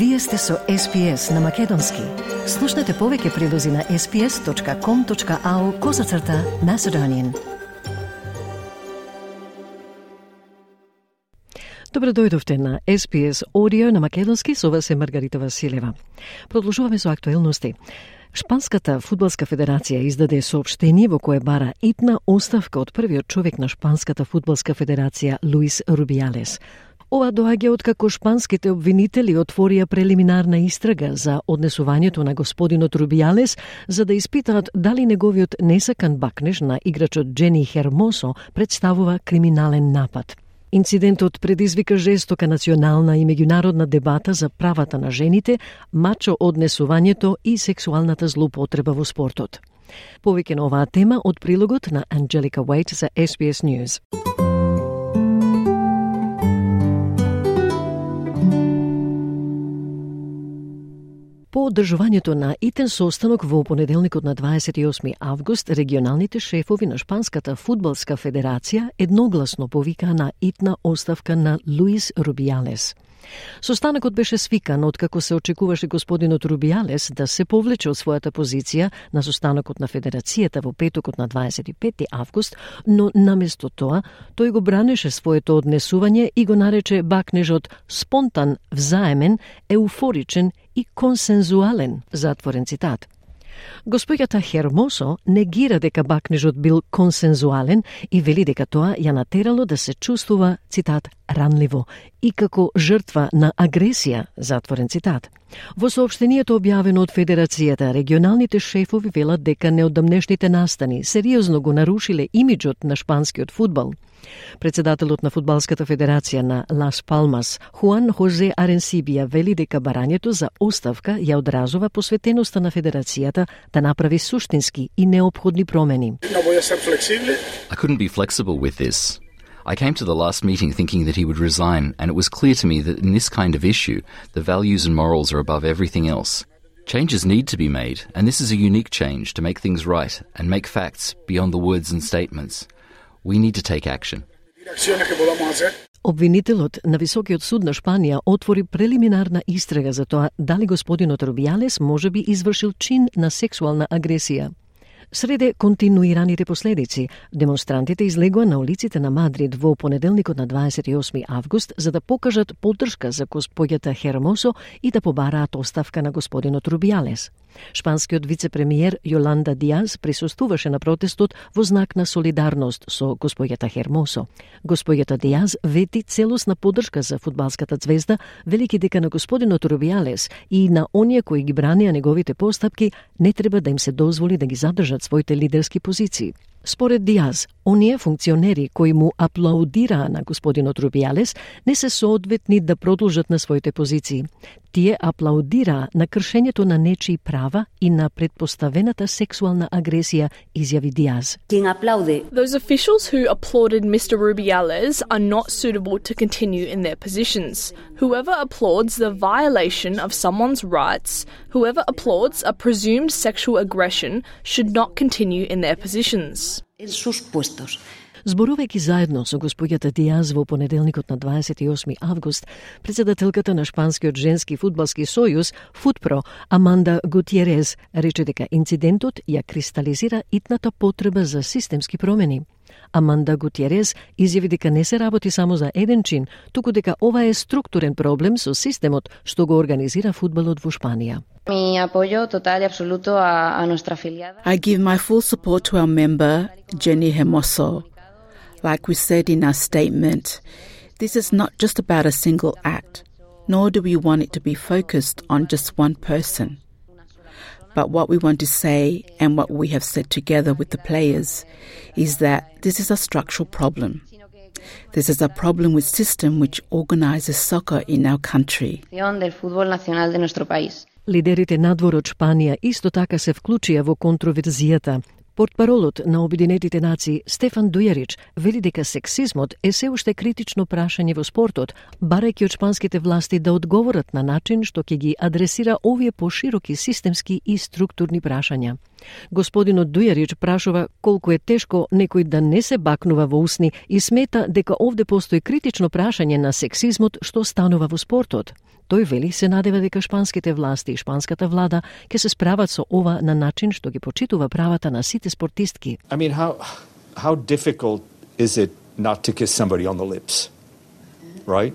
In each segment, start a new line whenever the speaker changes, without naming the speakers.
Вие сте со SPS на Македонски. Слушнете повеќе прилози на sps.com.au козацрта на Седонин. Добро дојдовте на SPS Audio на Македонски, со вас е Маргарита Василева. Продолжуваме со актуелности. Шпанската фудбалска федерација издаде соопштение во кое бара итна оставка од првиот човек на Шпанската фудбалска федерација Луис Рубијалес. Ова доаѓа од како шпанските обвинители отворија прелиминарна истрага за однесувањето на господинот Рубијалес за да испитаат дали неговиот несакан бакнеж на играчот Джени Хермосо представува криминален напад. Инцидентот предизвика жестока национална и меѓународна дебата за правата на жените, мачо однесувањето и сексуалната злоупотреба во спортот. Повеќе на оваа тема од прилогот на Анджелика Уайт за SBS News. По одржувањето на итен состанок во понеделникот на 28 август, регионалните шефови на Шпанската фудбалска федерација едногласно повикаа на итна оставка на Луис Рубијалес. Состанокот беше свикан откако се очекуваше господинот Рубијалес да се повлече од својата позиција на состанокот на Федерацијата во петокот на 25 август, но наместо тоа, тој го бранеше своето однесување и го нарече бакнежот спонтан, взаемен, еуфоричен и консензуален, затворен цитат. Господјата Хермосо негира дека бакнежот бил консензуален и вели дека тоа ја натерало да се чувствува, цитат, ранливо и како жртва на агресија, затворен цитат. Во сообштението објавено од Федерацијата, регионалните шефови велат дека неодамнешните настани сериозно го нарушиле имиджот на шпанскиот фудбал – Председателот на Фудбалската федерација на Лас Палмас, Хуан Хозе Аренсибија, вели дека барањето за оставка ја одразува посветеноста на федерацијата да направи суштински и необходни промени.
I couldn't be flexible with this. I came to the last meeting thinking that he would resign, and it was clear to me that in this kind of issue, the values and morals are above everything else. Changes need to be made, and this is a unique change to make things right and make facts beyond the words and statements. We need to take action.
Обвинителот на Високиот суд на Шпанија отвори прелиминарна истрага за тоа дали господинот Рубијалес може би извршил чин на сексуална агресија. Среде континуираните последици, демонстрантите излегоа на улиците на Мадрид во понеделникот на 28 август за да покажат поддршка за господјата Хермосо и да побараат оставка на господинот Рубијалес. Шпанскиот вице-премиер Јоланда Диаз присуствуваше на протестот во знак на солидарност со господјата Хермосо. Господјата Диаз вети целосна поддршка за фудбалската звезда, велики дека на господинот Рубијалес и на оние кои ги бранија неговите постапки не треба да им се дозволи да ги задржат своите лидерски позиции. Според Диаз, оние функционери кои му аплаудираа на господинот Рубијалес не се соодветни да продолжат на своите позиции. Тие аплаудираа на кршењето на нечии права и на предпоставената сексуална агресија, изјави Диаз.
Those officials who applauded Mr. Rubiales are not suitable to continue in their positions. Whoever applauds the violation of someone's rights, whoever applauds a presumed sexual aggression, should not continue in their positions.
En sus puestos.
Зборувајќи заедно со господјата Диаз во понеделникот на 28 август, председателката на Шпанскиот женски фудбалски сојуз, Футпро, Аманда Гутиерез, рече дека инцидентот ја кристализира итната потреба за системски промени. Аманда Гутиерез изјави дека не се работи само за еден чин, туку дека ова е структурен проблем со системот што го организира фудбалот во Шпанија.
Mi apoyo total y absoluto a, a nuestra afiliada.
I give my full support to our member, Jenny Hermoso. Like we said in our statement, this is not just about a single act, nor do we want it to be focused on just one person. But what we want to say and what we have said together with the players is that this is a structural problem. This is a problem with system which organizes soccer in our country.
Liderët e isto taka se vključia kontroverzijata, Портпаролот на Обединетите нации Стефан Дујарич вели дека сексизмот е се уште критично прашање во спортот, барајќи од шпанските власти да одговорат на начин што ќе ги адресира овие пошироки системски и структурни прашања. Господинот Дујарич прашува колку е тешко некој да не се бакнува во усни и смета дека овде постои критично прашање на сексизмот што станува во спортот. Тој вели се надева дека шпанските власти и шпанската влада ќе се справат со ова на начин што ги почитува правата на сите спортистки.
I mean, how, how difficult is it not to kiss somebody on the lips? Right?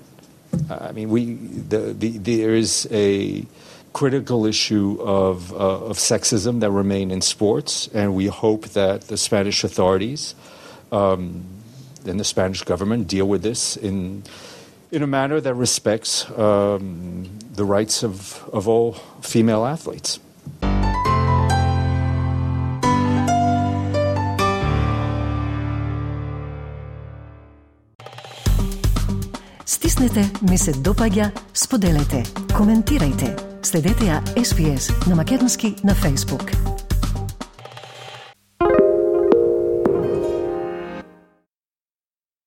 I mean, we, the, the, there is a critical issue of, uh, of sexism that remain in sports, and we hope that the Spanish authorities um, and the Spanish government deal with this in in a manner that respects um, the rights of, of all female athletes.
Стиснете, ми се допаѓа, споделете, коментирајте. Следете ја SPS на Македонски на Facebook.